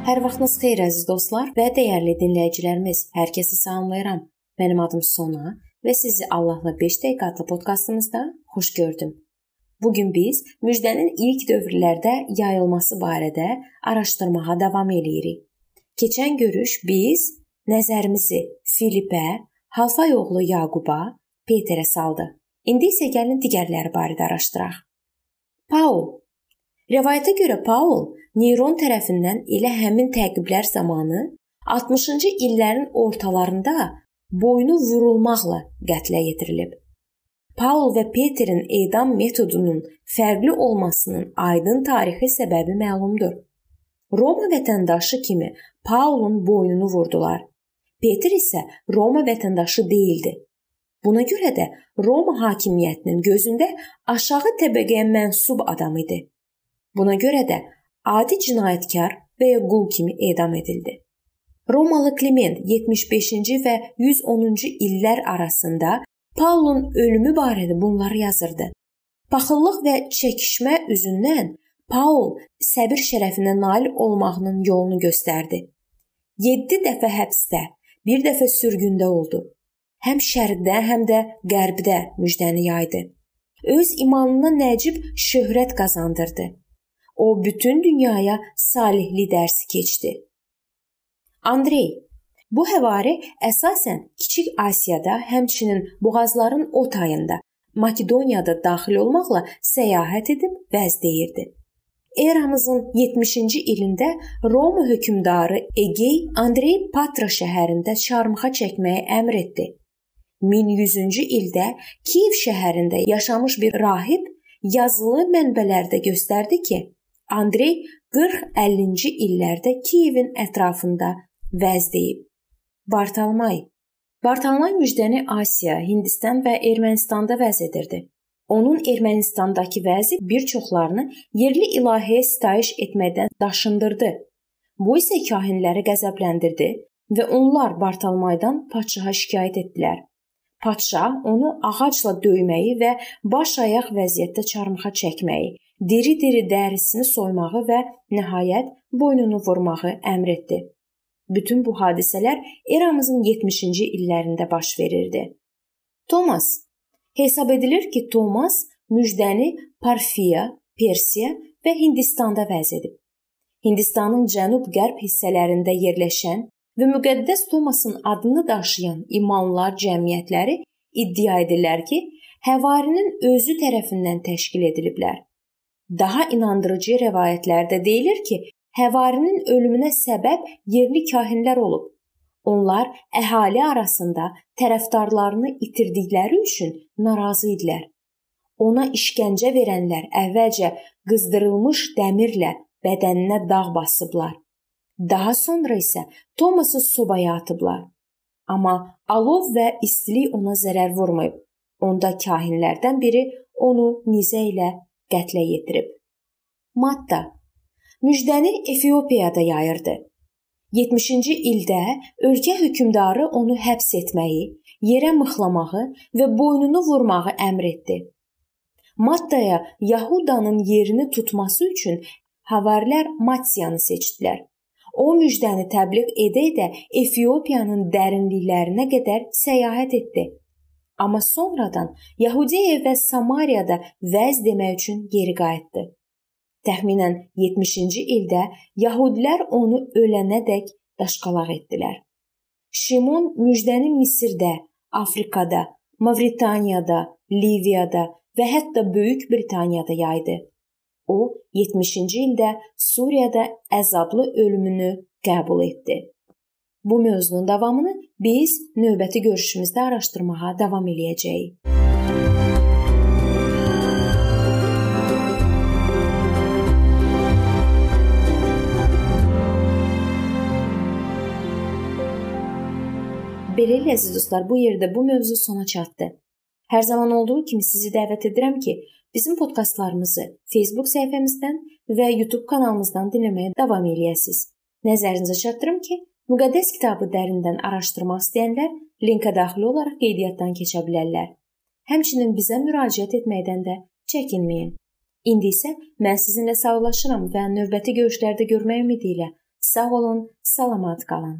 Vaxtınız xeyir əziz dostlar və dəyərli dinləyicilərimiz. Hər kəsi salamlayıram. Mənim adım Sona və sizi Allahla 5 dəqiqə adlı podkastımızda xoş gördüm. Bu gün biz müjdənin ilk dövrlərdə yayılması barədə araşdırmağa davam eləyirik. Keçən görüş biz nəzərimizi Filipə, Halfay oğlu Yaquba, Peterə saldı. İndi isə gəlin digərləri barədə araşdıraq. Paul Rəvayətə görə Paul Neyron tərəfindən elə həmin təqiblər zamanı 60-cı illərin ortalarında boynu vurulmaqla qətlə yetirilib. Paul və Peterin edam metodunun fərqli olmasının aydın tarixi səbəbi məlumdur. Roma vətəndaşı kimi Paulun boynunu vurdular. Peter isə Roma vətəndaşı değildi. Buna görə də Roma hakimiyyətinin gözündə aşağı təbəqəyə mənsub adam idi. Buna görə də adi cinayətkar və ya qul kimi edam edildi. Romalı Klement 75-ci və 110-cu illər arasında Paulun ölümü barədə bunları yazırdı. Paxıllıq və çəkişmə üzündən Paul səbir şərəfinə nail olmağının yolunu göstərdi. 7 dəfə həbsdə, bir dəfə sürgündə oldu. Həm şərqdə, həm də qərbdə müjdəni yaydı. Öz imanına nəcib şöhrət qazandırdı. O bütün dünyaya salihli dərsi keçdi. Andrey Bu həvari əsasən Kiçik Asiyada, həmçinin boğazların o tayında Makedoniyada daxil olmaqla səyahət edib vəz deyirdi. Eramızın 70-ci ilində Roma hökmdarı Egey Andrey Patra şəhərində çarmıxa çəkməyi əmr etdi. 1100-cü ildə Kiyev şəhərində yaşamış bir rahib yazılı mənbələrdə göstərdi ki, Andrey 40-50-ci illərdə Kiyevin ətrafında vəz deyib. Bartalmay Bartalmay müjdəni Asiya, Hindistan və Ermənistanda vəz edirdi. Onun Ermənistandakı vəzi bir çoxlarını yerli ilahiyə sitayiş etməkdən daşındırdı. Bu isə kahinləri qəzəbləndirdi və onlar Bartalmaydan padşaha şikayət etdilər. Padşah onu ağacla döyməyi və baş ayaq vəziyyətdə çarmıxa çəkməyi, diri-diri dərisini soymağı və nəhayət boynunu vurmağı əmr etdi. Bütün bu hadisələr eramızın 70-ci illərində baş verirdi. Thomas hesab edilir ki, Thomas müjdəni Parfiya, Persiya və Hindistanda vəz edib. Hindistanın cənub-qərb hissələrində yerləşən və müqəddəs Thomasın adını daşıyan imanlar cəmiyyətləri iddia edirlər ki, həvarinin özü tərəfindən təşkil ediliblər. Daha inandırıcı rəvayətlərdə deyilir ki, həvarinin ölümünə səbəb yerli kahinlər olub. Onlar əhali arasında tərəfdarlarını itirdikləri üçün narazı idilər. Ona işgəncə verənlər əvvəlcə qızdırılmış dəmirlə bədəninə dağ basıblar. Daha sonra isə Toması sobaya atıblar. Amma alov və istilik ona zərər vurmayıb. Onda kahinlərdən biri onu nizə ilə qətlə yetirib. Matta müjdəni Efiopiyada yayırdı. 70-ci ildə ölkə hökmdarı onu həbs etməyi, yerə mıxlamağı və boynunu vurmağı əmr etdi. Mattaya Yahudanın yerini tutması üçün havarilər Matiyanı seçdilər. O müjdəni təbliğ edə-edə Efiopiyanın dərinliklərinə qədər səyahət etdi. Amma sonradan Yahudiya və Samariyada vəz demək üçün geri qayıtdı. Təxminən 70-ci ildə yəhudilər onu ölənədək daşqalaq etdilər. Şimon müjdəni Misirdə, Afrikada, Mavritaniyada, Liviyada və hətta Böyük Britaniyada yaydı. O 70-ci ildə Suriyada əzablı ölümünü qəbul etdi. Bu mövzunun davamını biz növbəti görüşümüzdə araşdırmağa davam eləyəcəyik. Beləliklə əziz dostlar, bu yerdə bu mövzu sona çatdı. Hər zaman olduğu kimi sizi dəvət edirəm ki, bizim podkastlarımızı Facebook səhifəmizdən və YouTube kanalımızdan dinləməyə davam eləyəsiniz. Nəzərinizə çatdırım ki, Müqəddəs kitabı dərindən araşdırmaq istəyənlər linkə daxil olaraq qeydiyyatdan keçə bilərlər. Həmçinin bizə müraciət etməkdən də çəkinməyin. İndi isə mən sizinlə sağollaşıram və növbəti görüşlərdə görmək ümidi ilə Sağ olun, salamat qalın.